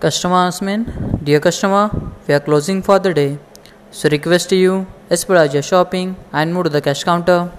Customer announcement Dear customer, we are closing for the day. So request you, as per your shopping and move to the cash counter.